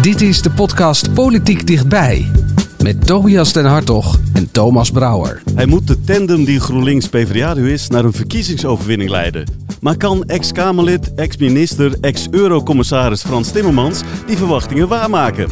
Dit is de podcast Politiek Dichtbij. Met Tobias den Hartog en Thomas Brouwer. Hij moet de tandem die GroenLinks PvdA nu is naar een verkiezingsoverwinning leiden. Maar kan ex-Kamerlid, ex-minister, ex-eurocommissaris Frans Timmermans die verwachtingen waarmaken?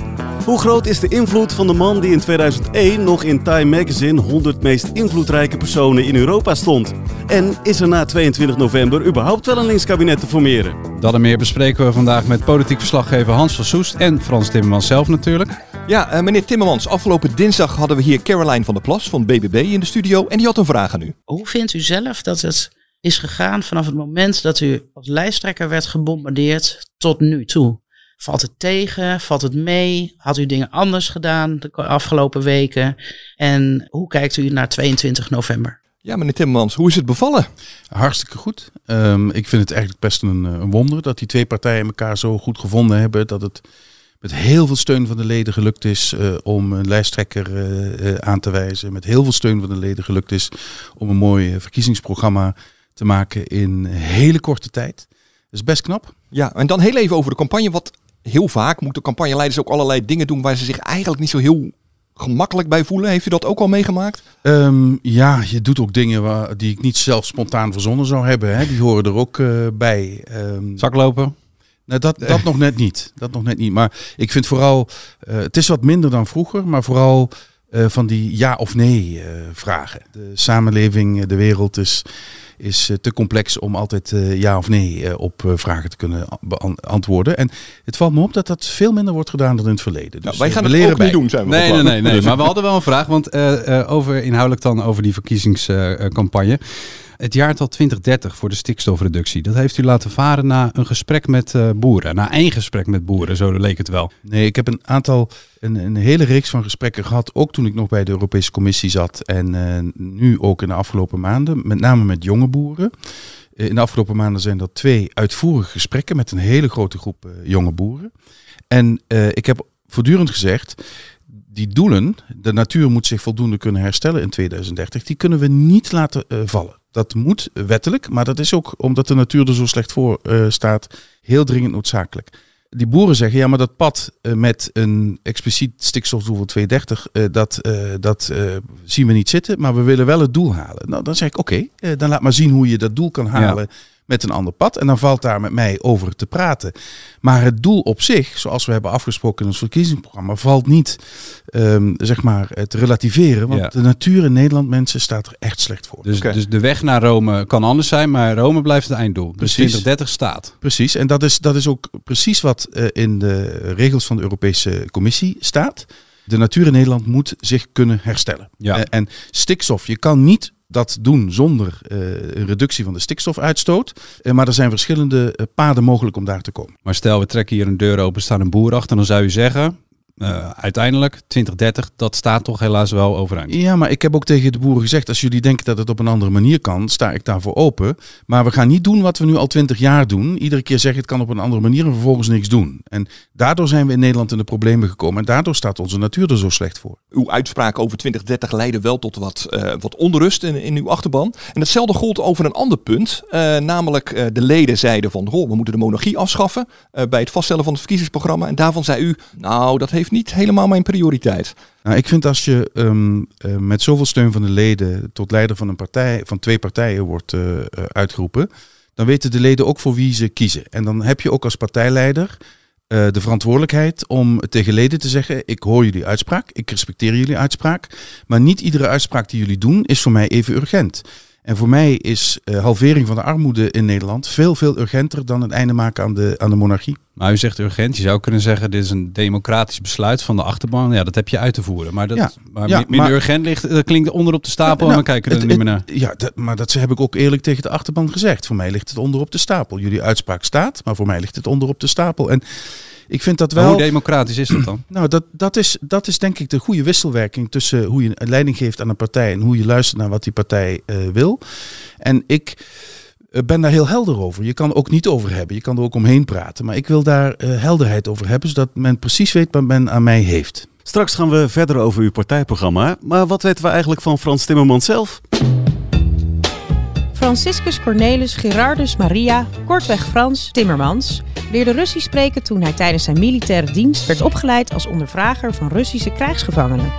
Hoe groot is de invloed van de man die in 2001 nog in Time Magazine 100 meest invloedrijke personen in Europa stond? En is er na 22 november überhaupt wel een linkskabinet te formeren? Dat en meer bespreken we vandaag met politiek verslaggever Hans van Soest en Frans Timmermans zelf natuurlijk. Ja, uh, meneer Timmermans, afgelopen dinsdag hadden we hier Caroline van der Plas van BBB in de studio en die had een vraag aan u. Hoe vindt u zelf dat het is gegaan vanaf het moment dat u als lijsttrekker werd gebombardeerd tot nu toe? Valt het tegen? Valt het mee? Had u dingen anders gedaan de afgelopen weken? En hoe kijkt u naar 22 november? Ja, meneer Timmermans, hoe is het bevallen? Hartstikke goed. Um, ik vind het eigenlijk best een, een, wonder dat die twee partijen elkaar zo goed gevonden hebben. Dat het met heel veel steun van de leden gelukt is uh, om een lijsttrekker uh, aan te wijzen. Met heel veel steun van de leden gelukt is om een mooi verkiezingsprogramma te maken in hele korte tijd. Dat is best knap. Ja, en dan heel even over de campagne. Wat heel vaak moeten campagneleiders ook allerlei dingen doen waar ze zich eigenlijk niet zo heel gemakkelijk bij voelen. Heeft u dat ook al meegemaakt? Um, ja, je doet ook dingen waar, die ik niet zelf spontaan verzonnen zou hebben. Hè. Die horen er ook uh, bij. Um, Zaklopen? Nou, dat, dat nog net niet. Dat nog net niet. Maar ik vind vooral, uh, het is wat minder dan vroeger, maar vooral uh, van die ja of nee vragen. De samenleving, de wereld is is te complex om altijd uh, ja of nee uh, op uh, vragen te kunnen beantwoorden. En het valt me op dat dat veel minder wordt gedaan dan in het verleden. Dus nou, wij gaan het leren ook bij. niet doen, zijn we Nee, nee, nee, nee. maar we hadden wel een vraag, want over inhoudelijk dan over die verkiezingscampagne. Het jaartal 2030 voor de stikstofreductie, dat heeft u laten varen na een gesprek met uh, boeren. Na één gesprek met boeren, zo leek het wel. Nee, ik heb een aantal, een, een hele reeks van gesprekken gehad, ook toen ik nog bij de Europese Commissie zat en uh, nu ook in de afgelopen maanden, met name met jonge boeren. In de afgelopen maanden zijn dat twee uitvoerige gesprekken met een hele grote groep jonge boeren. En ik heb voortdurend gezegd, die doelen, de natuur moet zich voldoende kunnen herstellen in 2030, die kunnen we niet laten uh, vallen. Dat moet wettelijk, maar dat is ook omdat de natuur er zo slecht voor uh, staat, heel dringend noodzakelijk. Die boeren zeggen, ja, maar dat pad uh, met een expliciet stikstofdoel van 230, uh, dat, dat zien we niet zitten, maar we willen wel het doel halen. Nou, dan zeg ik, oké, okay, dan laat maar zien hoe je dat doel kan halen. Ja met een ander pad. En dan valt daar met mij over te praten. Maar het doel op zich, zoals we hebben afgesproken in ons verkiezingsprogramma, valt niet um, zeg maar te relativeren. Want ja. de natuur in Nederland, mensen, staat er echt slecht voor. Dus, okay. dus de weg naar Rome kan anders zijn, maar Rome blijft het einddoel. Dus 2030 staat. Precies, en dat is, dat is ook precies wat uh, in de regels van de Europese Commissie staat. De natuur in Nederland moet zich kunnen herstellen. Ja. Uh, en stikstof, je kan niet dat doen zonder uh, een reductie van de stikstofuitstoot. Uh, maar er zijn verschillende uh, paden mogelijk om daar te komen. Maar stel, we trekken hier een deur open, staan een boer achter, dan zou je zeggen, uh, uiteindelijk 2030, dat staat toch helaas wel overeind. Ja, maar ik heb ook tegen de boeren gezegd, als jullie denken dat het op een andere manier kan, sta ik daarvoor open. Maar we gaan niet doen wat we nu al 20 jaar doen. Iedere keer zeggen het kan op een andere manier en vervolgens niks doen. En daardoor zijn we in Nederland in de problemen gekomen en daardoor staat onze natuur er zo slecht voor. Uw uitspraak over 2030 leidde wel tot wat, uh, wat onrust in, in uw achterban. En hetzelfde gold over een ander punt, uh, namelijk de leden zeiden van, we moeten de monarchie afschaffen bij het vaststellen van het verkiezingsprogramma. En daarvan zei u, nou dat heeft niet helemaal mijn prioriteit. Nou, ik vind als je um, uh, met zoveel steun van de leden tot leider van een partij, van twee partijen wordt uh, uh, uitgeroepen, dan weten de leden ook voor wie ze kiezen. En dan heb je ook als partijleider de verantwoordelijkheid om tegen leden te zeggen: ik hoor jullie uitspraak, ik respecteer jullie uitspraak, maar niet iedere uitspraak die jullie doen is voor mij even urgent. En voor mij is uh, halvering van de armoede in Nederland veel, veel urgenter dan het einde maken aan de, aan de monarchie. Maar u zegt urgent, je zou kunnen zeggen dit is een democratisch besluit van de achterban. Ja, dat heb je uit te voeren. Maar, dat, ja, maar ja, minder maar, urgent ligt, dat klinkt onder op de stapel nou, en dan kijken we er het, niet meer naar. Ja, dat, maar dat heb ik ook eerlijk tegen de achterban gezegd. Voor mij ligt het onder op de stapel. Jullie uitspraak staat, maar voor mij ligt het onder op de stapel. En ik vind dat wel. Maar hoe democratisch is dat dan? Nou, dat, dat, is, dat is denk ik de goede wisselwerking tussen hoe je een leiding geeft aan een partij en hoe je luistert naar wat die partij uh, wil. En ik ben daar heel helder over. Je kan er ook niet over hebben. Je kan er ook omheen praten. Maar ik wil daar uh, helderheid over hebben, zodat men precies weet wat men aan mij heeft. Straks gaan we verder over uw partijprogramma. Maar wat weten we eigenlijk van Frans Timmermans zelf? Franciscus Cornelis Gerardus Maria, kortweg Frans, Timmermans, leerde Russisch spreken toen hij tijdens zijn militaire dienst werd opgeleid als ondervrager van Russische krijgsgevangenen.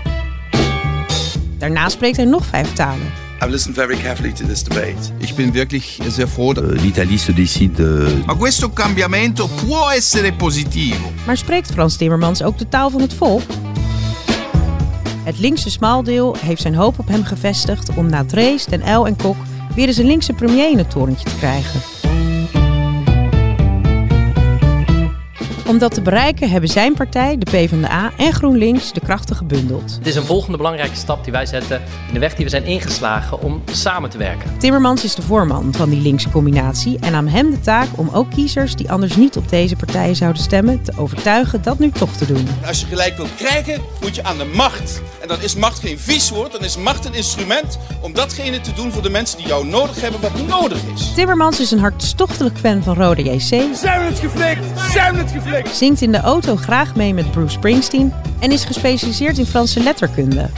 Daarna spreekt hij nog vijf talen. I've listened very carefully to this debate. Ich bin wirklich sehr froh. L'Italie se décide. Ma questo cambiamento può essere positivo. Maar spreekt Frans Timmermans ook de taal van het volk? Het linkse smaaldeel heeft zijn hoop op hem gevestigd om na Drees, Den Uyl en Kok weer eens een linkse premier in het torentje te krijgen. Om dat te bereiken hebben zijn partij, de PvdA en GroenLinks de krachten gebundeld. Het is een volgende belangrijke stap die wij zetten in de weg die we zijn ingeslagen om samen te werken. Timmermans is de voorman van die linkse combinatie en aan hem de taak om ook kiezers die anders niet op deze partijen zouden stemmen te overtuigen dat nu toch te doen. Als je gelijk wilt krijgen, moet je aan de macht. En dan is macht geen vies woord, dan is macht een instrument om datgene te doen voor de mensen die jou nodig hebben wat nodig is. Timmermans is een hartstochtelijk fan van Rode JC. Zijn we het geflikt? Zijn we het geflikt? Zingt in de auto graag mee met Bruce Springsteen en is gespecialiseerd in Franse letterkunde.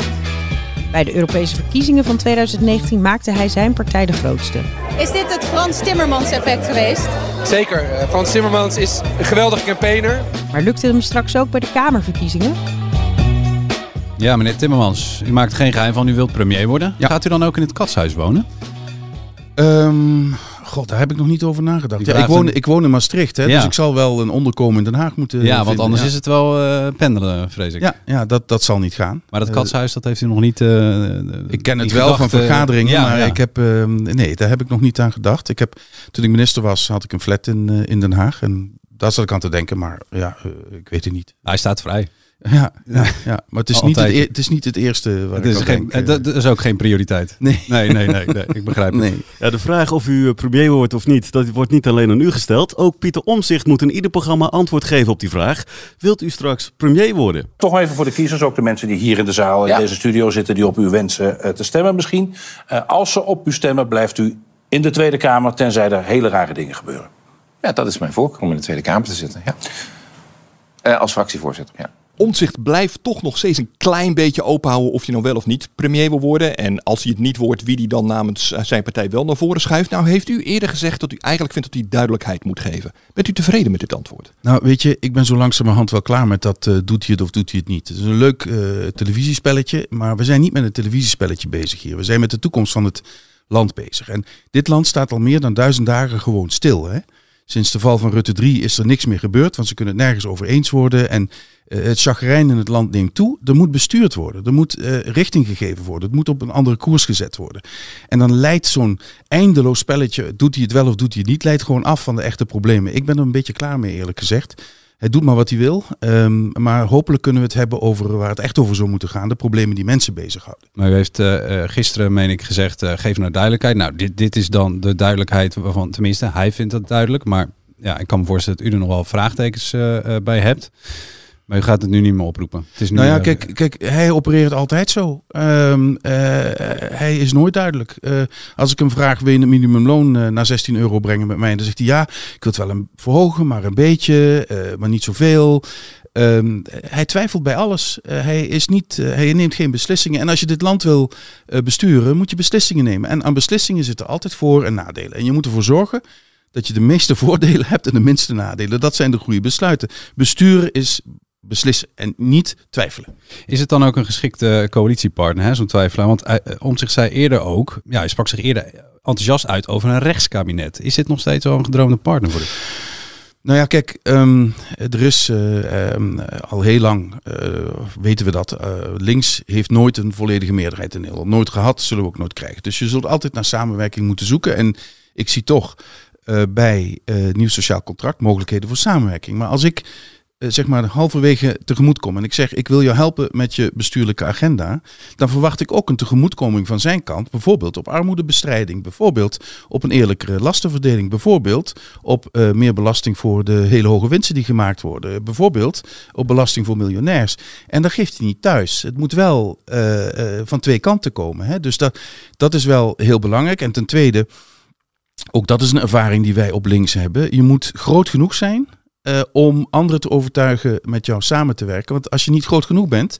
Bij de Europese verkiezingen van 2019 maakte hij zijn partij de grootste. Is dit het Frans Timmermans effect geweest? Zeker. Frans Timmermans is een geweldige campaigner. Maar lukt het hem straks ook bij de Kamerverkiezingen? Ja, meneer Timmermans, u maakt geen geheim van u wilt premier worden. Gaat u dan ook in het katshuis wonen? Um, God, daar heb ik nog niet over nagedacht. Ja, ik, woon, ik woon in Maastricht, hè, ja. dus ik zal wel een onderkomen in Den Haag moeten Ja, want anders is het wel uh, pendelen, vrees ik. Ja, ja dat, dat zal niet gaan. Maar dat katshuis, dat heeft u nog niet... Uh, ik ken het wel gedacht, van vergaderingen, maar ik heb, uh, nee, daar heb ik nog niet aan gedacht. Ik heb, toen ik minister was, had ik een flat in, in Den Haag. En daar zat ik aan te denken, maar ja, ik weet het niet. Hij staat vrij. Ja, ja, ja, maar het is, niet het, e het is niet het eerste waar het is ik geen, denk. Dat is ook geen prioriteit. Nee, nee, nee, nee, nee ik begrijp het. Nee. Ja, de vraag of u premier wordt of niet, dat wordt niet alleen aan u gesteld. Ook Pieter Omzicht moet in ieder programma antwoord geven op die vraag. Wilt u straks premier worden? Toch even voor de kiezers, ook de mensen die hier in de zaal, in deze studio zitten, die op u wensen uh, te stemmen misschien. Uh, als ze op u stemmen, blijft u in de Tweede Kamer, tenzij er hele rare dingen gebeuren. Ja, dat is mijn voorkeur om in de Tweede Kamer te zitten. Ja. Uh, als fractievoorzitter, ja. Omtzigt blijft toch nog steeds een klein beetje openhouden of je nou wel of niet premier wil worden. En als hij het niet wordt, wie die dan namens zijn partij wel naar voren schuift. Nou heeft u eerder gezegd dat u eigenlijk vindt dat hij duidelijkheid moet geven. Bent u tevreden met dit antwoord? Nou weet je, ik ben zo langzamerhand wel klaar met dat uh, doet hij het of doet hij het niet. Het is een leuk uh, televisiespelletje, maar we zijn niet met een televisiespelletje bezig hier. We zijn met de toekomst van het land bezig. En dit land staat al meer dan duizend dagen gewoon stil. Hè? Sinds de val van Rutte 3 is er niks meer gebeurd, want ze kunnen het nergens over eens worden. En het chagrijn in het land neemt toe. Er moet bestuurd worden. Er moet uh, richting gegeven worden. Het moet op een andere koers gezet worden. En dan leidt zo'n eindeloos spelletje, doet hij het wel of doet hij het niet, leidt gewoon af van de echte problemen. Ik ben er een beetje klaar mee, eerlijk gezegd. Hij doet maar wat hij wil. Um, maar hopelijk kunnen we het hebben over waar het echt over zou moeten gaan. De problemen die mensen bezighouden. Maar u heeft uh, gisteren, meen ik, gezegd, geef nou duidelijkheid. Nou, dit, dit is dan de duidelijkheid waarvan, tenminste, hij vindt dat duidelijk. Maar ja, ik kan me voorstellen dat u er nog wel vraagtekens bij hebt. Maar u gaat het nu niet meer oproepen. Het is nu, nou ja, kijk, kijk, hij opereert altijd zo. Um, uh, hij is nooit duidelijk. Uh, als ik hem vraag, wil je het minimumloon uh, naar 16 euro brengen met mij? Dan zegt hij ja, ik wil het wel een verhogen, maar een beetje, maar niet zoveel. Um, hij twijfelt bij alles. hij, is niet, hij neemt geen beslissingen. En als je dit land wil besturen, moet je beslissingen nemen. En aan beslissingen zitten altijd voor- en nadelen. En je moet ervoor zorgen dat je de meeste voordelen hebt en de minste nadelen. Dat zijn de goede besluiten. Besturen is beslissen en niet twijfelen. Is het dan ook een geschikte coalitiepartner, zo'n twijfelaar? Want uh, om zich zei eerder ook, ja, hij sprak zich eerder enthousiast uit over een rechtskabinet. Is dit nog steeds wel een gedroomde partner voor u? Nou ja, kijk, um, er is uh, um, al heel lang, uh, weten we dat, uh, links heeft nooit een volledige meerderheid in Nederland. Nooit gehad, zullen we ook nooit krijgen. Dus je zult altijd naar samenwerking moeten zoeken. En ik zie toch bij nieuw sociaal contract mogelijkheden voor samenwerking. Maar als ik zeg maar halverwege tegemoet kom en ik zeg ik wil jou helpen met je bestuurlijke agenda, dan verwacht ik ook een tegemoetkoming van zijn kant, bijvoorbeeld op armoedebestrijding, bijvoorbeeld op een eerlijkere lastenverdeling, bijvoorbeeld op uh, meer belasting voor de hele hoge winsten die gemaakt worden, bijvoorbeeld op belasting voor miljonairs. En dat geeft hij niet thuis. Het moet wel uh, van twee kanten komen. Hè? Dus dat, dat is wel heel belangrijk. En ten tweede, ook dat is een ervaring die wij op links hebben. Je moet groot genoeg zijn uh, om anderen te overtuigen met jou samen te werken. Want als je niet groot genoeg bent,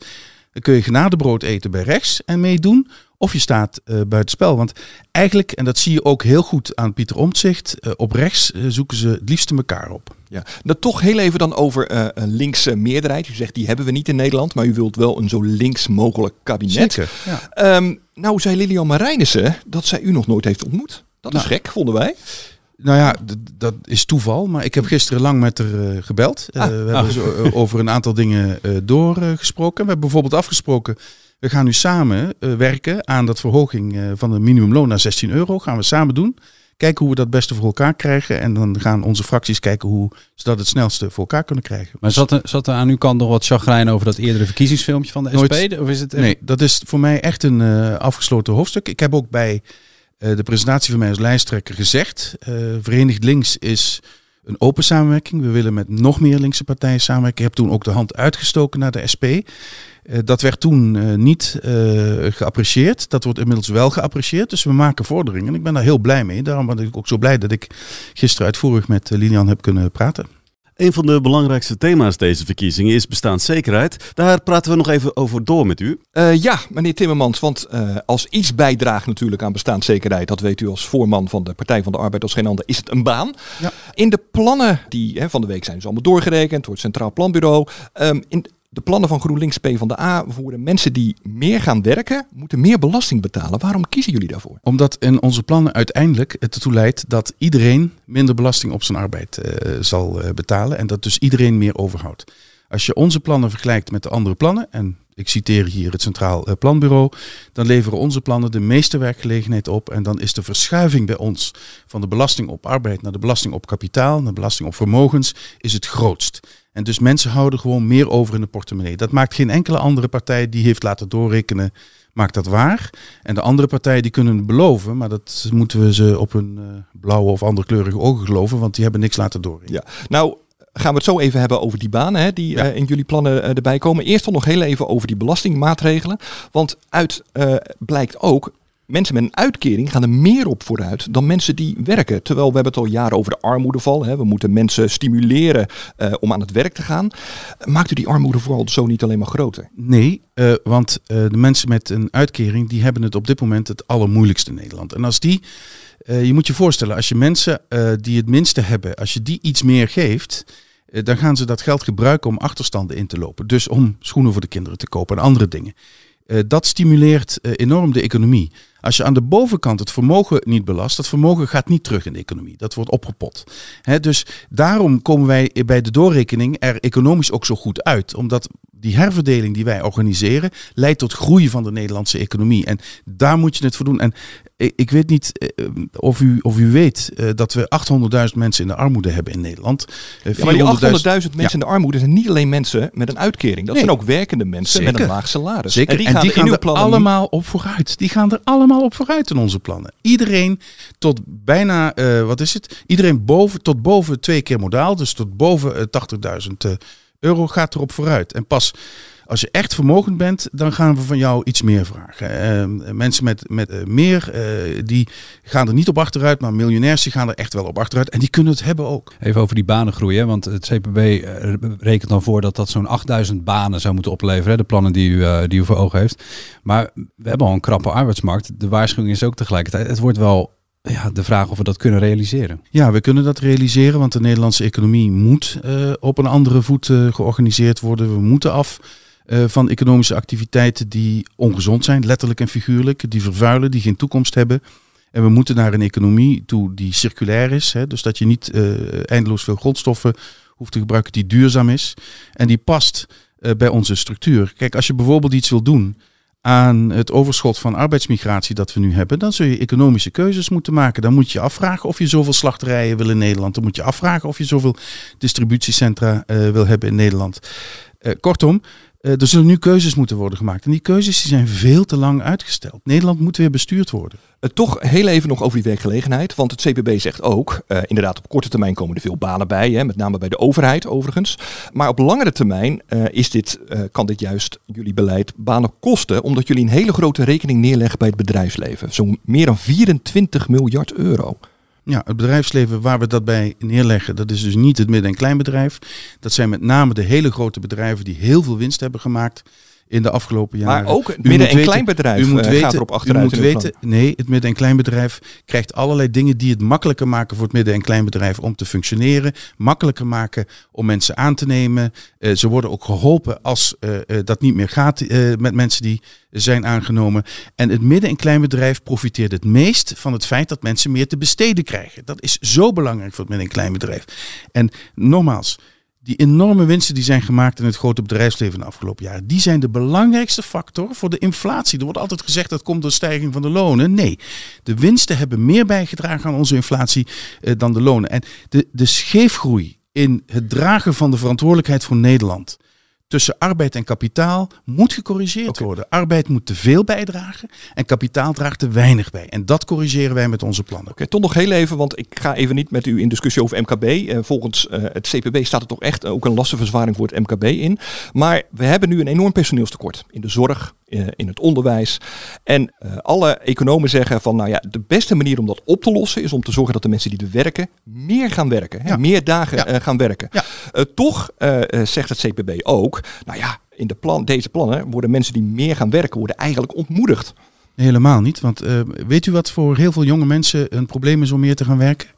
dan kun je genadebrood eten bij rechts en meedoen. of je staat uh, buitenspel. Want eigenlijk, en dat zie je ook heel goed aan Pieter Omtzigt, uh, op rechts uh, zoeken ze het liefste elkaar op. Ja, nou, toch heel even dan over een linkse meerderheid. U zegt die hebben we niet in Nederland, maar u wilt wel een zo links mogelijk kabinet. Zeker, ja. um, nou zei Lilian Marijnissen dat zij u nog nooit heeft ontmoet. Dat nou, is gek, vonden wij. Nou ja, dat is toeval. Maar ik heb gisteren lang met haar uh, gebeld. Ah, we hebben ah. zo, uh, over een aantal dingen doorgesproken. we hebben bijvoorbeeld afgesproken. We gaan nu samen werken aan dat verhoging van de minimumloon naar 16 euro. Gaan we samen doen. Kijken hoe we dat beste voor elkaar krijgen. En dan gaan onze fracties kijken hoe ze dat het snelste voor elkaar kunnen krijgen. Maar zat er, zat er aan uw kant nog wat chagrijn over dat eerdere verkiezingsfilmpje van de SP? Of is het Nee, dat is voor mij echt een afgesloten hoofdstuk. Ik heb ook bij de presentatie van mij als lijsttrekker gezegd. Uh, Verenigd Links is een open samenwerking. We willen met nog meer linkse partijen samenwerken. Ik heb toen ook de hand uitgestoken naar de SP. Uh, dat werd toen niet geapprecieerd. Dat wordt inmiddels wel geapprecieerd. Dus we maken vorderingen. En ik ben daar heel blij mee. Daarom ben ik ook zo blij dat ik gisteren uitvoerig met Lilian heb kunnen praten. Een van de belangrijkste thema's deze verkiezingen is bestaanszekerheid. Daar praten we nog even over door met u. Uh, ja, meneer Timmermans, want uh, als iets bijdraagt natuurlijk aan bestaanszekerheid, dat weet u als voorman van de Partij van de Arbeid als geen ander, is het een baan. Ja. In de plannen die hè, van de week zijn dus allemaal doorgerekend door het Centraal Planbureau. Um, in, de plannen van GroenLinks P van de A voor de mensen die meer gaan werken, moeten meer belasting betalen. Waarom kiezen jullie daarvoor? Omdat in onze plannen uiteindelijk het ertoe leidt dat iedereen minder belasting op zijn arbeid uh, zal uh, betalen en dat dus iedereen meer overhoudt. Als je onze plannen vergelijkt met de andere plannen, en ik citeer hier het Centraal uh, Planbureau, dan leveren onze plannen de meeste werkgelegenheid op. En dan is de verschuiving bij ons van de belasting op arbeid naar de belasting op kapitaal, naar de belasting op vermogens, is het grootst. En dus mensen houden gewoon meer over in de portemonnee. Dat maakt geen enkele andere partij die heeft laten doorrekenen, maakt dat waar. En de andere partijen die kunnen beloven, maar dat moeten we ze op hun uh, blauwe of andere kleurige ogen geloven, want die hebben niks laten doorrekenen. Ja, nou gaan we het zo even hebben over die banen hè, die ja. uh, in jullie plannen uh, erbij komen. Eerst dan nog heel even over die belastingmaatregelen. Want uit uh, blijkt ook, mensen met een uitkering gaan er meer op vooruit dan mensen die werken. Terwijl we hebben het al jaren over de armoedeval. Hè. We moeten mensen stimuleren uh, om aan het werk te gaan. Maakt u die armoedeval zo niet alleen maar groter? Nee, uh, want uh, de mensen met een uitkering die hebben het op dit moment het allermoeilijkste in Nederland. En als die, je moet je voorstellen, als je mensen die het minste hebben, als je die iets meer geeft dan gaan ze dat geld gebruiken om achterstanden in te lopen. Dus om schoenen voor de kinderen te kopen en andere dingen. Dat stimuleert enorm de economie. Als je aan de bovenkant het vermogen niet belast, dat vermogen gaat niet terug in de economie. Dat wordt opgepot. Dus daarom komen wij bij de doorrekening er economisch ook zo goed uit. Omdat die herverdeling die wij organiseren leidt tot groei van de Nederlandse economie. En daar moet je het voor doen. En ik weet niet eh, of, u, of u weet uh, dat we 800.000 mensen in de armoede hebben in Nederland. Uh, ja, maar die 800.000 mensen ja. in de armoede zijn niet alleen mensen met een uitkering. Dat nee. zijn ook werkende mensen Zeker. met een laag salaris. Zeker. En die gaan, en die gaan er allemaal op vooruit. Die gaan er allemaal op vooruit in onze plannen. Iedereen tot bijna, uh, wat is het? Iedereen boven, tot boven twee keer modaal. Dus tot boven 80.000 euro gaat erop vooruit. En pas als je echt vermogend bent, dan gaan we van jou iets meer vragen. Uh, mensen met, met uh, meer, uh, die gaan er niet op achteruit, maar miljonairs die gaan er echt wel op achteruit. En die kunnen het hebben ook. Even over die banengroei, hè? want het CPB eh, rekent dan voor dat dat zo'n 8000 banen zou moeten opleveren. Hè? De plannen die u, die u voor ogen heeft. Maar we hebben al een krappe arbeidsmarkt. De waarschuwing is ook tegelijkertijd, het wordt wel ja, de vraag of we dat kunnen realiseren. Ja, we kunnen dat realiseren, want de Nederlandse economie moet uh, op een andere voet uh, georganiseerd worden. We moeten af uh, van economische activiteiten die ongezond zijn, letterlijk en figuurlijk, die vervuilen, die geen toekomst hebben. En we moeten naar een economie toe die circulair is, hè, dus dat je niet eindeloos veel grondstoffen hoeft te gebruiken, die duurzaam is en die past bij onze structuur. Kijk, als je bijvoorbeeld iets wil doen aan het overschot van arbeidsmigratie dat we nu hebben, dan zul je economische keuzes moeten maken. Dan moet je afvragen of je zoveel slachterijen wil in Nederland. Dan moet je afvragen of je zoveel distributiecentra wil hebben in Nederland. Kortom, er zullen nu keuzes moeten worden gemaakt. En die keuzes die zijn veel te lang uitgesteld. Nederland moet weer bestuurd worden. Uh, toch heel even nog over die werkgelegenheid. Want het CPB zegt ook, uh, inderdaad op korte termijn komen er veel banen bij. Hè, met name bij de overheid overigens. Maar op langere termijn is dit, kan dit juist jullie beleid banen kosten. Omdat jullie een hele grote rekening neerleggen bij het bedrijfsleven. Zo'n meer dan 24 miljard euro. Ja, het bedrijfsleven waar we dat bij neerleggen, dat is dus niet het midden- en kleinbedrijf. Dat zijn met name de hele grote bedrijven die heel veel winst hebben gemaakt in de afgelopen jaren. Maar ook het midden- en kleinbedrijf u moet eh, weten, gaat erop u moet weten, nee, het midden- en kleinbedrijf krijgt allerlei dingen die het makkelijker maken voor het midden- en kleinbedrijf om te functioneren. Makkelijker maken om mensen aan te nemen. Eh, ze worden ook geholpen als eh, dat niet meer gaat met mensen die zijn aangenomen. En het midden- en kleinbedrijf profiteert het meest van het feit dat mensen meer te besteden krijgen. Dat is zo belangrijk voor het midden- en kleinbedrijf. En nogmaals, die enorme winsten die zijn gemaakt in het grote bedrijfsleven de afgelopen jaren, die zijn de belangrijkste factor voor de inflatie. Er wordt altijd gezegd dat komt door stijging van de lonen. Nee, de winsten hebben meer bijgedragen aan onze inflatie eh, dan de lonen. En de, de scheefgroei in het dragen van de verantwoordelijkheid voor Nederland tussen arbeid en kapitaal moet gecorrigeerd worden. Arbeid moet te veel bijdragen en kapitaal draagt te weinig bij. En dat corrigeren wij met onze plannen. Oké, toch nog heel even, want ik ga even niet met u in discussie over MKB. Eh, volgens eh, het CPB staat er toch echt ook een lastenverzwaring voor het MKB in. Maar we hebben nu een enorm personeelstekort in de zorg, eh, in het onderwijs. En alle economen zeggen van, nou ja, de beste manier om dat op te lossen is om te zorgen dat de mensen die er werken meer gaan werken, hè, meer dagen gaan werken. Eh, toch zegt het CPB ook, nou ja, in de plan, deze plannen worden mensen die meer gaan werken, worden eigenlijk ontmoedigd. Helemaal niet. Want eh, weet u wat voor heel veel jonge mensen een probleem is om meer te gaan werken?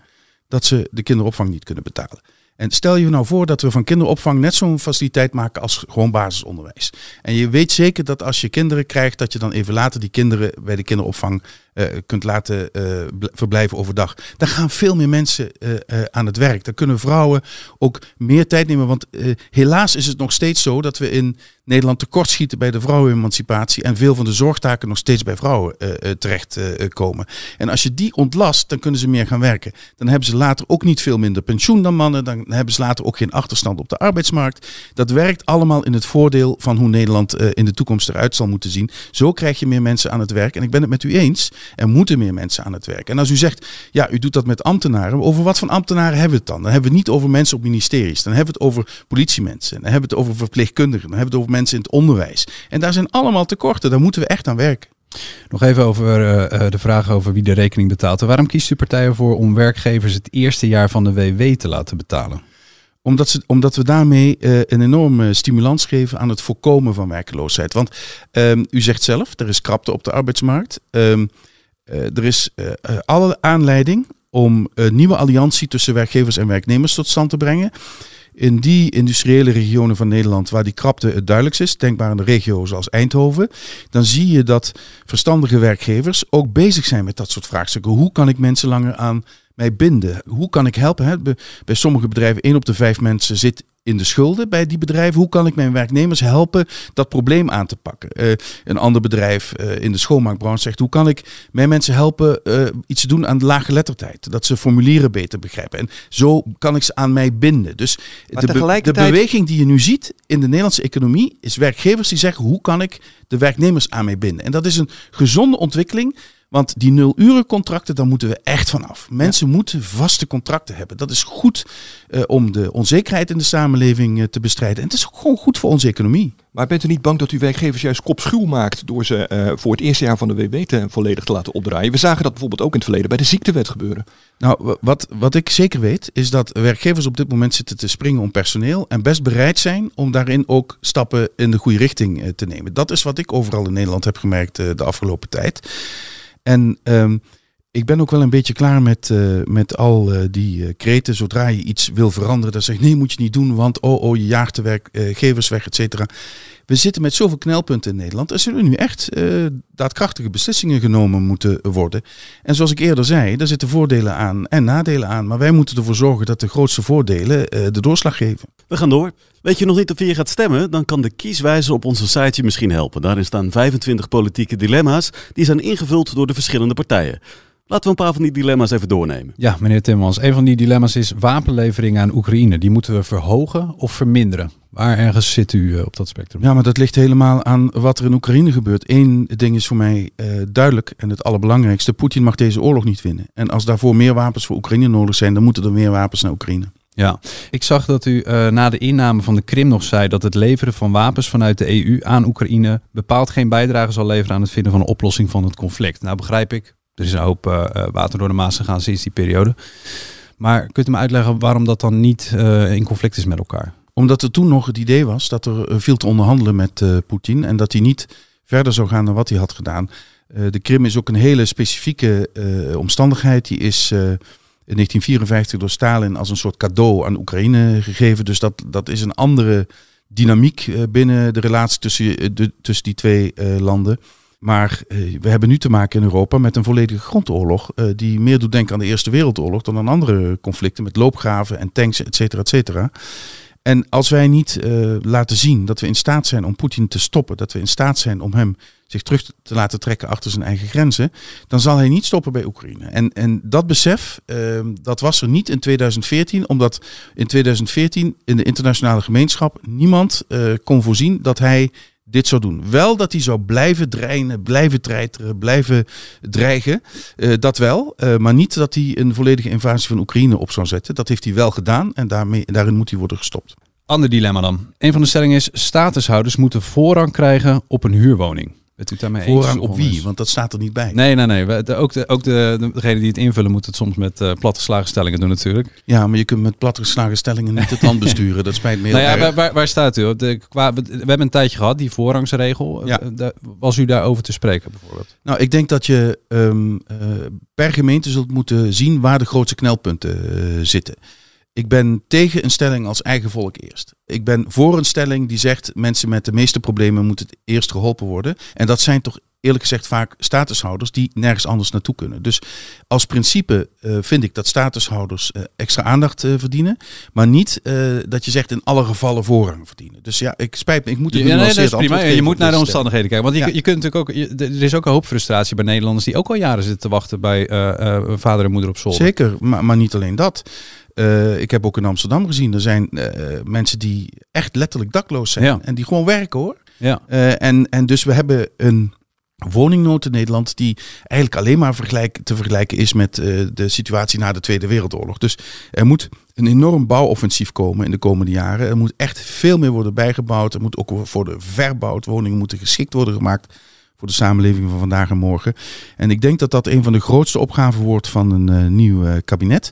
Dat ze de kinderopvang niet kunnen betalen. En stel je nou voor dat we van kinderopvang net zo'n faciliteit maken als gewoon basisonderwijs. En je weet zeker dat als je kinderen krijgt, dat je dan even later die kinderen bij de kinderopvang eh, kunt laten eh, bl- verblijven overdag. Dan gaan veel meer mensen eh, aan het werk. Dan kunnen vrouwen ook meer tijd nemen. Want helaas is het nog steeds zo dat we in Nederland tekortschieten bij de vrouwenemancipatie. En veel van de zorgtaken nog steeds bij vrouwen eh, eh, terecht eh, komen. En als je die ontlast, dan kunnen ze meer gaan werken. Dan hebben ze later ook niet veel minder pensioen dan mannen. Dan hebben ze later ook geen achterstand op de arbeidsmarkt. Dat werkt allemaal in het voordeel van hoe Nederland in de toekomst eruit zal moeten zien. Zo krijg je meer mensen aan het werk. En ik ben het met u eens. Er moeten meer mensen aan het werk. En als u zegt, ja, u doet dat met ambtenaren. Over wat voor ambtenaren hebben we het dan? Dan hebben we het niet over mensen op ministeries. Dan hebben we het over politiemensen. Dan hebben we het over verpleegkundigen. Dan hebben we het over mensen in het onderwijs. En daar zijn allemaal tekorten. Daar moeten we echt aan werken. Nog even over eh, eh, de vraag over wie de rekening betaalt. En waarom kiest u partijen voor om werkgevers het eerste jaar van de WW te laten betalen? Omdat, ze, omdat we daarmee eh, een enorme stimulans geven aan het voorkomen van werkeloosheid. Want ehm, u zegt zelf, er is krapte op de arbeidsmarkt. Eh, er is eh, eh, alle aanleiding om een nieuwe alliantie tussen werkgevers en werknemers tot stand te brengen. In die industriële regionen van Nederland waar die krapte het duidelijkst is, denk maar aan de regio zoals Eindhoven, dan zie je dat verstandige werkgevers ook bezig zijn met dat soort vraagstukken. Hoe kan ik mensen langer aan mij binden? Hoe kan ik helpen? Hè? Bij- sommige bedrijven, één op de vijf mensen zit in de schulden bij die bedrijven. Hoe kan ik mijn werknemers helpen dat probleem aan te pakken? Eh, een ander bedrijf eh, in de schoonmaakbranche zegt, hoe kan ik mijn mensen helpen eh, iets te doen aan de laaggeletterdheid? Dat ze formulieren beter begrijpen. En zo kan ik ze aan mij binden. Dus de, be- tegelijkertijd- de beweging die je nu ziet in de Nederlandse economie is werkgevers die zeggen, hoe kan ik de werknemers aan mij binden? En dat is een gezonde ontwikkeling. Want die nul-uren contracten, daar moeten we echt vanaf. Mensen moeten vaste contracten hebben. Dat is goed eh, om de onzekerheid in de samenleving eh, te bestrijden. En het is ook gewoon goed voor onze economie. Maar bent u niet bang dat u werkgevers juist kopschuw maakt door ze eh, voor het eerste jaar van de WW te, volledig te laten opdraaien? We zagen dat bijvoorbeeld ook in het verleden bij de ziektewet gebeuren. Nou, wa- wat, wat ik zeker weet, is dat werkgevers op dit moment zitten te springen om personeel. En best bereid zijn om daarin ook stappen in de goede richting te nemen. Dat is wat ik overal in Nederland heb gemerkt de afgelopen tijd. En ehm, ik ben ook wel een beetje klaar met, eh, met al eh, die eh, kreten. Zodra je iets wil veranderen, dan zeg je nee, moet je niet doen, want oh, oh je jaagt de werkgevers weg, et cetera. We zitten met zoveel knelpunten in Nederland. Er zullen nu echt daadkrachtige beslissingen genomen moeten worden. En zoals ik eerder zei, daar zitten voordelen aan en nadelen aan. Maar wij moeten ervoor zorgen dat de grootste voordelen de doorslag geven. We gaan door. Weet je nog niet wie je gaat stemmen? Dan kan de kieswijzer op onze site je misschien helpen. Daarin staan 25 politieke dilemma's. Die zijn ingevuld door de verschillende partijen. Laten we een paar van die dilemma's even doornemen. Ja, meneer Timmans, een van die dilemma's is wapenleveringen aan Oekraïne. Die moeten we verhogen of verminderen? Waar ergens zit u eh, op dat spectrum? Ja, maar dat ligt helemaal aan wat er in Oekraïne gebeurt. Eén ding is voor mij eh, duidelijk en het allerbelangrijkste. Poetin mag deze oorlog niet winnen. En als daarvoor meer wapens voor Oekraïne nodig zijn, dan moeten er meer wapens naar Oekraïne. Ja, ik zag dat u eh, na de inname van de Krim nog zei dat het leveren van wapens vanuit de EU aan Oekraïne bepaald geen bijdrage zal leveren aan het vinden van een oplossing van het conflict. Nou begrijp ik, er is een hoop eh, eh, water door de Maas gegaan sinds die periode. Maar kunt u me uitleggen waarom dat dan niet eh, in conflict is met elkaar? Omdat er toen nog het idee was dat er viel te onderhandelen met uh, Poetin. En dat hij niet verder zou gaan dan wat hij had gedaan. De Krim is ook een hele specifieke omstandigheid. Die is in 1954 door Stalin als een soort cadeau aan Oekraïne gegeven. Dus dat, dat is een andere dynamiek binnen de relatie tussen, de, tussen die twee landen. Maar we hebben nu te maken in Europa met een volledige grondoorlog. die meer doet denken aan de Eerste Wereldoorlog dan aan andere conflicten met loopgraven en tanks, et cetera, et cetera. En als wij niet uh, laten zien dat we in staat zijn om Poetin te stoppen, dat we in staat zijn om hem zich terug te laten trekken achter zijn eigen grenzen, dan zal hij niet stoppen bij Oekraïne. En, en dat besef, dat was er niet in 2014, omdat in 2014 in de internationale gemeenschap niemand kon voorzien dat hij dit zou doen. Wel dat hij zou blijven dreinen, blijven treiteren, blijven dreigen. Uh, dat wel. Uh, maar niet dat hij een volledige invasie van Oekraïne op zou zetten. Dat heeft hij wel gedaan en daarmee, daarin moet hij worden gestopt. Ander dilemma dan. Een van de stellingen is: statushouders moeten voorrang krijgen op een huurwoning. Bent u daarmee Voorrang op wie? Want dat staat er niet bij. Nee, nee, nee. We, de, ook de, ook de, degene die het invullen moet het soms met uh, platte slagenstellingen doen natuurlijk. Ja, maar je kunt met platte slagenstellingen niet het land besturen. Dat spijt me heel nou ja, waar, waar, waar, staat u? De, qua, we hebben een tijdje gehad, die voorrangsregel. Ja. De, was u daarover te spreken bijvoorbeeld? Nou, ik denk dat je um, uh, per gemeente zult moeten zien waar de grootste knelpunten uh, zitten. Ik ben tegen een stelling als eigen volk eerst. Ik ben voor een stelling die zegt mensen met de meeste problemen moeten het eerst geholpen worden. En dat zijn toch eerlijk gezegd vaak statushouders die nergens anders naartoe kunnen. Dus als principe uh, vind ik dat statushouders uh, extra aandacht uh, verdienen, maar niet dat je zegt in alle gevallen voorrang verdienen. Dus ja, ik spijt me, ik moet het ja, nee, dat is prima. Je moet naar de omstandigheden kijken, want je, ja. je kunt natuurlijk ook, je, er is ook een hoop frustratie bij Nederlanders die ook al jaren zitten te wachten bij vader en moeder op zolder. Zeker, maar, maar niet alleen dat. Uh, ik heb ook in Amsterdam gezien, er zijn uh, mensen die echt letterlijk dakloos zijn. Ja. En die gewoon werken hoor. Ja. Uh, en, en dus we hebben een woningnood in Nederland die eigenlijk alleen maar vergelijk, te vergelijken is met de situatie na de Tweede Wereldoorlog. Dus er moet een enorm bouwoffensief komen in de komende jaren. Er moet echt veel meer worden bijgebouwd. Er moet ook voor de verbouwd woningen moeten geschikt worden gemaakt voor de samenleving van vandaag en morgen. En ik denk dat dat een van de grootste opgaven wordt van een uh, nieuw uh, kabinet.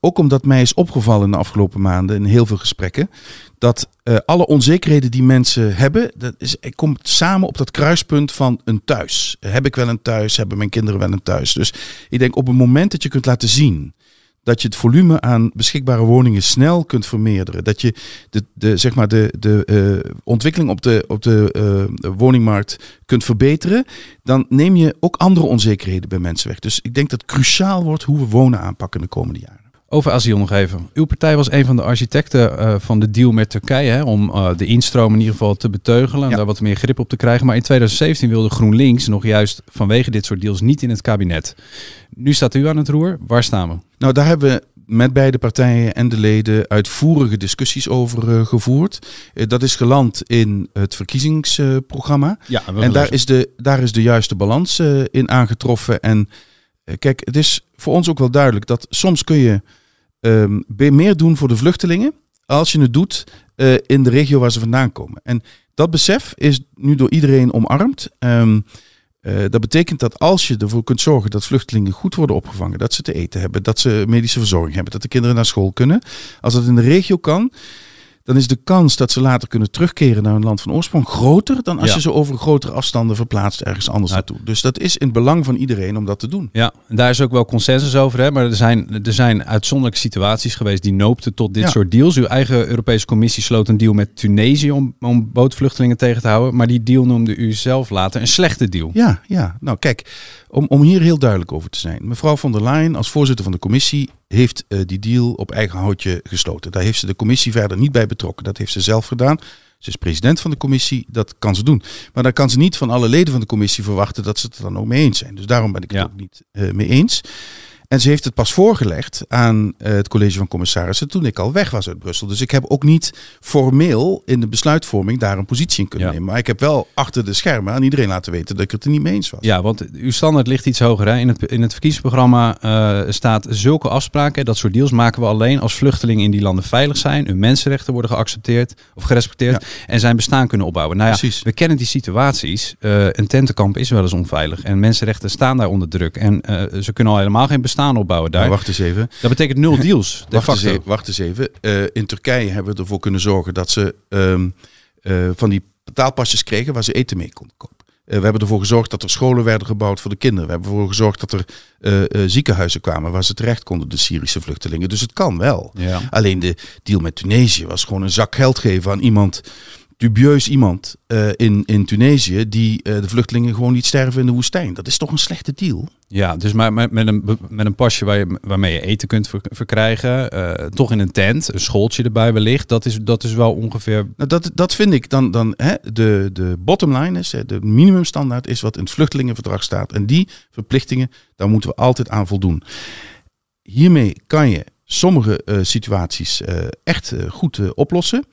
Ook omdat mij is opgevallen in de afgelopen maanden in heel veel gesprekken. Dat uh, alle onzekerheden die mensen hebben, dat is, ik kom samen op dat kruispunt van een thuis. Heb ik wel een thuis? Hebben mijn kinderen wel een thuis? Dus ik denk op het moment dat je kunt laten zien dat je het volume aan beschikbare woningen snel kunt vermeerderen. Dat je de, de, zeg maar de, de uh, ontwikkeling op de, op de uh, woningmarkt kunt verbeteren. Dan neem je ook andere onzekerheden bij mensen weg. Dus ik denk dat het cruciaal wordt hoe we wonen aanpakken de komende jaren. Over asiel nog even. Uw partij was een van de architecten uh, van de deal met Turkije. Hè, om uh, de instroom in ieder geval te beteugelen. En ja. daar wat meer grip op te krijgen. Maar in 2017 wilde GroenLinks nog juist vanwege dit soort deals niet in het kabinet. Nu staat u aan het roer. Waar staan we? Nou, daar hebben we met beide partijen en de leden uitvoerige discussies over uh, gevoerd. Uh, dat is geland in het verkiezingsprogramma. Ja, en daar is, de, daar is de juiste balans uh, in aangetroffen. En kijk, het is voor ons ook wel duidelijk dat soms kun je um, meer doen voor de vluchtelingen als je het doet in de regio waar ze vandaan komen. En dat besef is nu door iedereen omarmd. Um, uh, dat betekent dat als je ervoor kunt zorgen dat vluchtelingen goed worden opgevangen, dat ze te eten hebben, dat ze medische verzorging hebben, dat de kinderen naar school kunnen, als dat in de regio kan, dan is de kans dat ze later kunnen terugkeren naar hun land van oorsprong groter dan als ja. je ze over grotere afstanden verplaatst ergens anders naartoe. Dus dat is in het belang van iedereen om dat te doen. Ja, en daar is ook wel consensus over. Hè? Maar er zijn, er zijn uitzonderlijke situaties geweest die noopten tot dit ja. soort deals. Uw eigen Europese Commissie sloot een deal met Tunesië om, om bootvluchtelingen tegen te houden. Maar die deal noemde u zelf later een slechte deal. Ja, ja. nou kijk, om, om hier heel duidelijk over te zijn. Mevrouw von der Leyen als voorzitter van de commissie heeft uh, die deal op eigen houtje gesloten. Daar heeft ze de commissie verder niet bij betrokken. Dat heeft ze zelf gedaan. Ze is president van de commissie, dat kan ze doen. Maar dan kan ze niet van alle leden van de commissie verwachten dat ze het er dan ook mee eens zijn. Dus daarom ben ik het ja. ook niet uh, mee eens. En ze heeft het pas voorgelegd aan uh, het college van commissarissen toen ik al weg was uit Brussel. Dus ik heb ook niet formeel in de besluitvorming daar een positie in kunnen ja. nemen. Maar ik heb wel achter de schermen aan iedereen laten weten dat ik het er niet mee eens was. Ja, want uw standaard ligt iets hoger. Hè? In, het, in het verkiezingsprogramma uh, staat zulke afspraken, dat soort deals maken we alleen als vluchtelingen in die landen veilig zijn, hun mensenrechten worden geaccepteerd of gerespecteerd ja. en zijn bestaan kunnen opbouwen. Nou ja, Precies. we kennen die situaties. Uh, een tentenkamp is wel eens onveilig en mensenrechten staan daar onder druk. En ze kunnen al helemaal geen bestaan bestaan opbouwen daar. Maar wacht eens even. Dat betekent nul deals. de Wacht eens even. Wacht eens even. Eh, in Turkije hebben we ervoor kunnen zorgen dat ze ehm, eh, van die betaalpasjes kregen waar ze eten mee konden kopen. Eh, we hebben ervoor gezorgd dat er scholen werden gebouwd voor de kinderen. We hebben ervoor gezorgd dat er eh, eh, ziekenhuizen kwamen waar ze terecht konden, de Syrische vluchtelingen. Dus het kan wel. Ja. Alleen de deal met Tunesië was gewoon een zak geld geven aan iemand, dubieus iemand eh, in, in Tunesië, die eh, de vluchtelingen gewoon niet sterven in de woestijn. Dat is toch een slechte deal? Ja, dus maar met, met, een, met een pasje waar je, waarmee je eten kunt ver- verkrijgen, eh, toch in een tent, een schooltje erbij wellicht, dat is, dat is wel ongeveer... Nou, dat, dat vind ik dan, dan hè, de, de bottom line is, de minimumstandaard is wat in het vluchtelingenverdrag staat. En die verplichtingen, daar moeten we altijd aan voldoen. Hiermee kan je sommige eh, situaties eh, echt goed oplossen.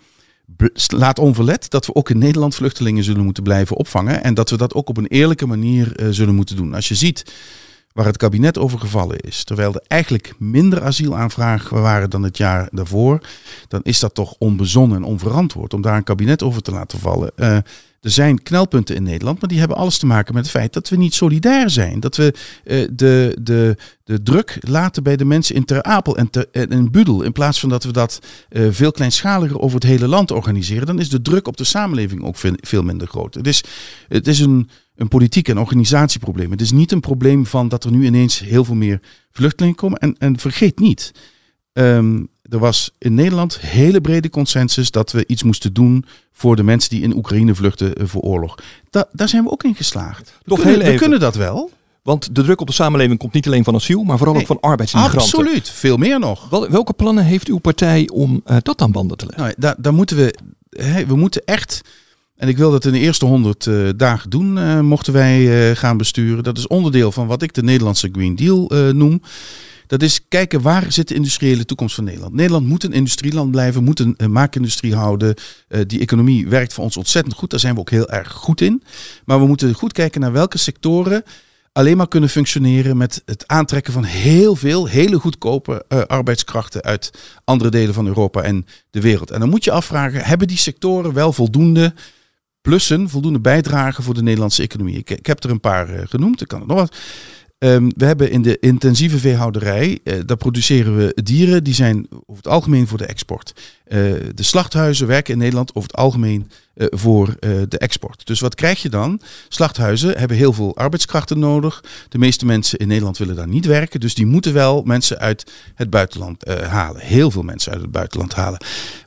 Laat onverlet dat we ook in Nederland vluchtelingen zullen moeten blijven opvangen. En dat we dat ook op een eerlijke manier zullen moeten doen. Als je ziet waar het kabinet over gevallen is, terwijl er eigenlijk minder asielaanvragen waren dan het jaar daarvoor, dan is dat toch onbezonnen en onverantwoord om daar een kabinet over te laten vallen. Eh, er zijn knelpunten in Nederland, maar die hebben alles te maken met het feit dat we niet solidair zijn. Dat we eh, de, de, de druk laten bij de mensen in Ter Apel en, in Budel. In plaats van dat we dat eh, veel kleinschaliger over het hele land organiseren. Dan is de druk op de samenleving ook veel, veel minder groot. Het is, het is een, een politiek en organisatieprobleem. Het is niet een probleem van dat er nu ineens heel veel meer vluchtelingen komen. En, en vergeet niet, ehm, er was in Nederland hele brede consensus dat we iets moesten doen voor de mensen die in Oekraïne vluchten eh, voor oorlog. Da daar zijn we ook in geslaagd. We, Toch kunnen, heel we kunnen dat wel. Want de druk op de samenleving komt niet alleen van asiel, maar vooral ook van arbeidsmigranten. Absoluut, veel meer nog. Wel- welke plannen heeft uw partij om eh, dat aan banden te leggen? Nou, daar, daar moeten we, hè, we moeten echt, en ik wil dat in de eerste honderd eh, dagen doen, eh, mochten wij eh, gaan besturen. Dat is onderdeel van wat ik de Nederlandse Green Deal noem. Dat is kijken waar zit de industriële toekomst van Nederland. Nederland moet een industrieland blijven, moet een, maakindustrie houden. Die economie werkt voor ons ontzettend goed, daar zijn we ook heel erg goed in. Maar we moeten goed kijken naar welke sectoren alleen maar kunnen functioneren met het aantrekken van heel veel hele goedkope arbeidskrachten uit andere delen van Europa en de wereld. En dan moet je afvragen, hebben die sectoren wel voldoende plussen, voldoende bijdragen voor de Nederlandse economie? Ik, ik heb er een paar eh, genoemd, ik kan het nog wat. Ehm, we hebben in de intensieve veehouderij, eh, daar produceren we dieren die zijn over het algemeen voor de export. Eh, de slachthuizen werken in Nederland over het algemeen voor de export. Dus wat krijg je dan? Slachthuizen hebben heel veel arbeidskrachten nodig. De meeste mensen in Nederland willen daar niet werken, dus die moeten wel mensen uit het buitenland halen. Heel veel mensen uit het buitenland halen.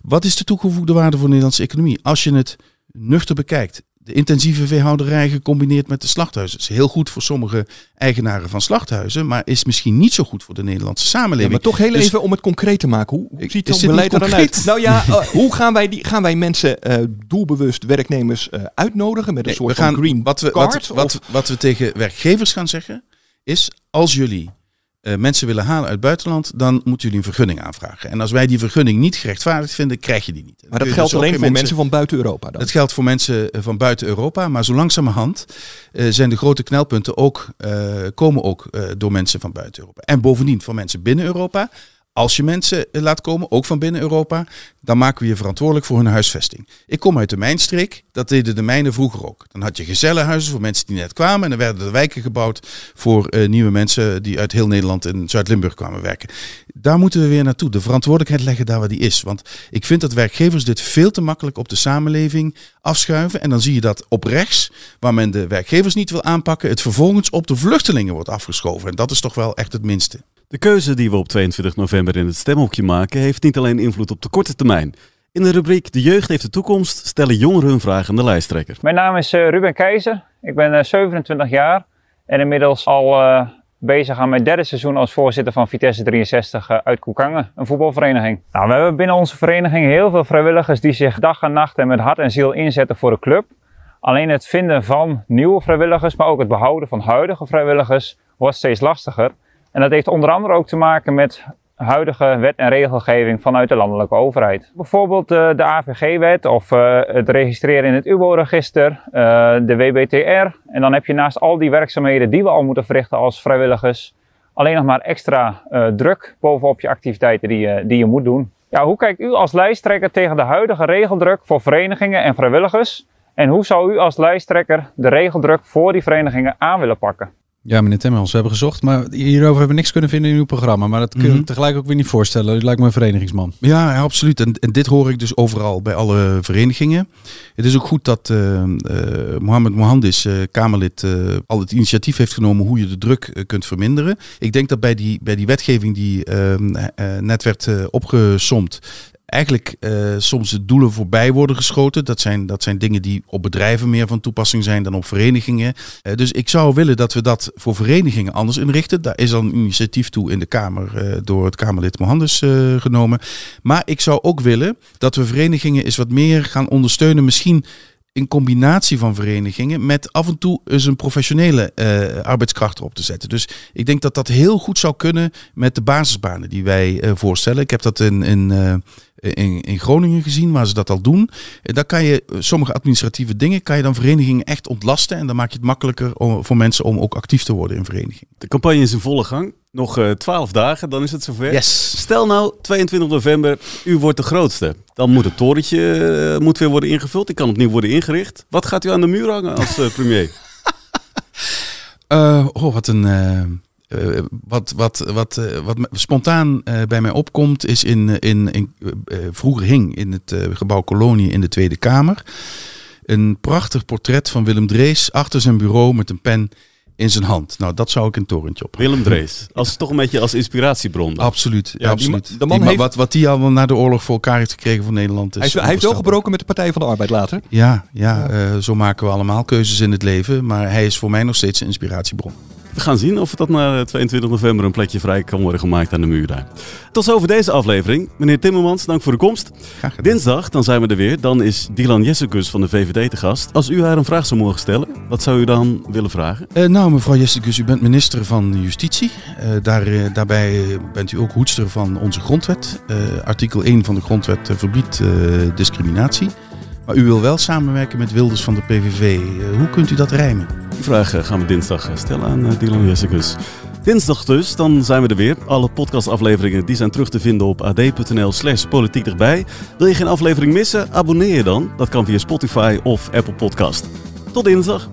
Wat is de toegevoegde waarde voor de Nederlandse economie? Als je het nuchter bekijkt. De intensieve veehouderij gecombineerd met de slachthuizen is heel goed voor sommige eigenaren van slachthuizen, maar is misschien niet zo goed voor de Nederlandse Ja, samenleving. maar toch heel Dus- even om het concreet te maken. Hoe, hoe ziet dit beleid er dan uit? Nou ja, eh, hoe gaan wij, die, gaan wij mensen eh, doelbewust werknemers eh, uitnodigen met een Nee, soort we gaan, van green wat we, card? wat, wat, wat we tegen werkgevers gaan zeggen is, als jullie eh, mensen willen halen uit het buitenland, dan moeten jullie een vergunning aanvragen. En als wij die vergunning niet gerechtvaardigd vinden, krijg je die niet. maar dat geldt alleen voor mensen van buiten Europa dan? Dat geldt voor mensen eh, van buiten Europa, maar zo langzamerhand eh, zijn de grote knelpunten ook, komen ook door mensen van buiten Europa. En bovendien van mensen binnen Europa. Als je mensen eh, laat komen, ook van binnen Europa, dan maken we je verantwoordelijk voor hun huisvesting. Ik kom uit de mijnstreek, dat deden de mijnen vroeger ook. Dan had je gezellenhuizen voor mensen die net kwamen en dan werden er wijken gebouwd voor eh, nieuwe mensen die uit heel Nederland en Zuid-Limburg kwamen werken. Daar moeten we weer naartoe. De verantwoordelijkheid leggen daar waar die is. Want ik vind dat werkgevers dit veel te makkelijk op de samenleving afschuiven. En dan zie je dat op rechts, waar men de werkgevers niet wil aanpakken, het vervolgens op de vluchtelingen wordt afgeschoven. En dat is toch wel echt het minste. De keuze die we op 22 november in het stemhokje maken heeft niet alleen invloed op de korte termijn. In de rubriek De jeugd heeft de toekomst stellen jongeren hun vraag aan de lijsttrekker. Mijn naam is eh, Ruben Keizer. Ik ben eh, 27 jaar en inmiddels al eh, bezig aan mijn derde seizoen als voorzitter van Vitesse 63 eh, uit Koekangen, een voetbalvereniging. Nou, we hebben binnen onze vereniging heel veel vrijwilligers die zich dag en nacht en met hart en ziel inzetten voor de club. Alleen het vinden van nieuwe vrijwilligers, maar ook het behouden van huidige vrijwilligers wordt steeds lastiger. En dat heeft onder andere ook te maken met huidige wet en regelgeving vanuit de landelijke overheid. Bijvoorbeeld eh, de AVG-wet of eh, het registreren in het UBO-register, eh, de WBTR. En dan heb je naast al die werkzaamheden die we al moeten verrichten als vrijwilligers, alleen nog maar extra druk bovenop je activiteiten die, je- die je moet doen. Ja, hoe kijkt u als lijsttrekker tegen de huidige regeldruk voor verenigingen en vrijwilligers? En hoe zou u als lijsttrekker de regeldruk voor die verenigingen aan willen pakken? Ja, meneer Timmermans, we hebben gezocht, maar hierover hebben we niks kunnen vinden in uw programma. Maar dat kun je Mhm. tegelijk ook weer niet voorstellen. U lijkt me een verenigingsman. Ja, ja, absoluut. En, en dit hoor ik dus overal bij alle verenigingen. Het is ook goed dat eh eh, Mohammed Mohandis, eh, Kamerlid, al het initiatief heeft genomen hoe je de druk kunt verminderen. Ik denk dat bij die, bij die wetgeving die ehm, eh, net werd opgesomd, eigenlijk eh, soms de doelen voorbij worden geschoten. Dat zijn, dat zijn dingen die op bedrijven meer van toepassing zijn dan op verenigingen. Eh, dus ik zou willen dat we dat voor verenigingen anders inrichten. Daar is al een initiatief toe in de Kamer eh, door het Kamerlid Mohandes genomen. Maar ik zou ook willen dat we verenigingen eens wat meer gaan ondersteunen. Misschien in combinatie van verenigingen met af en toe eens een professionele arbeidskracht erop te zetten. Dus ik denk dat dat heel goed zou kunnen met de basisbanen die wij voorstellen. Ik heb dat in, in, in Groningen gezien, waar ze dat al doen. En daar kan je eh, sommige administratieve dingen, kan je dan verenigingen echt ontlasten. En dan maak je het makkelijker om- voor mensen om ook actief te worden in verenigingen. De campagne is in volle gang. Nog eh, twaalf dagen, dan is het zover. Stel nou, 22 november, u wordt de grootste. Dan moet het torentje eh, moet weer worden ingevuld. Die kan opnieuw worden ingericht. Wat gaat u aan de muur hangen als eh, premier? Eh, oh, wat een. Eh, wat, wat, wat, eh, wat spontaan eh, bij mij opkomt, is in, in, in eh, vroeger hing in het gebouw Kolonie in de Tweede Kamer. Een prachtig portret van Willem Drees achter zijn bureau met een pen in zijn hand. Nou, dat zou ik een torentje op. Willem Drees. Als, toch een beetje als inspiratiebron. dan. Absoluut. Ja, absoluut. de man Die heeft- wat, wat die al na de oorlog voor elkaar heeft gekregen voor Nederland. Is Hij, is- hij heeft wel gebroken met de Partij van de Arbeid later. Ja, ja, eh, zo maken we allemaal keuzes in het leven. Maar hij is voor mij nog steeds een inspiratiebron. We gaan zien of dat na eh, 22 november een plekje vrij kan worden gemaakt aan de muur daar. Tot zover deze aflevering. Meneer Timmermans, dank voor de komst. Dinsdag, dan zijn we er weer. Dan is Dylan Jessicus van de VVD te gast. Als u haar een vraag zou mogen stellen, wat zou u dan willen vragen? Eh, nou, mevrouw Jessicus, u bent minister van Justitie. Eh, daar, eh, daarbij bent u ook hoedster van onze grondwet. Eh, artikel 1 van de grondwet verbiedt eh, discriminatie. Maar u wil wel samenwerken met Wilders van de PVV. Eh, hoe kunt u dat rijmen? Die vraag eh, gaan we dinsdag eh, stellen aan Dylan Jessicus. Dinsdag dus, dan zijn we er weer. Alle podcastafleveringen die zijn terug te vinden op ad.nl slash politiek erbij. Wil je geen aflevering missen? Abonneer je dan. Dat kan via Spotify of Apple Podcast. Tot dinsdag.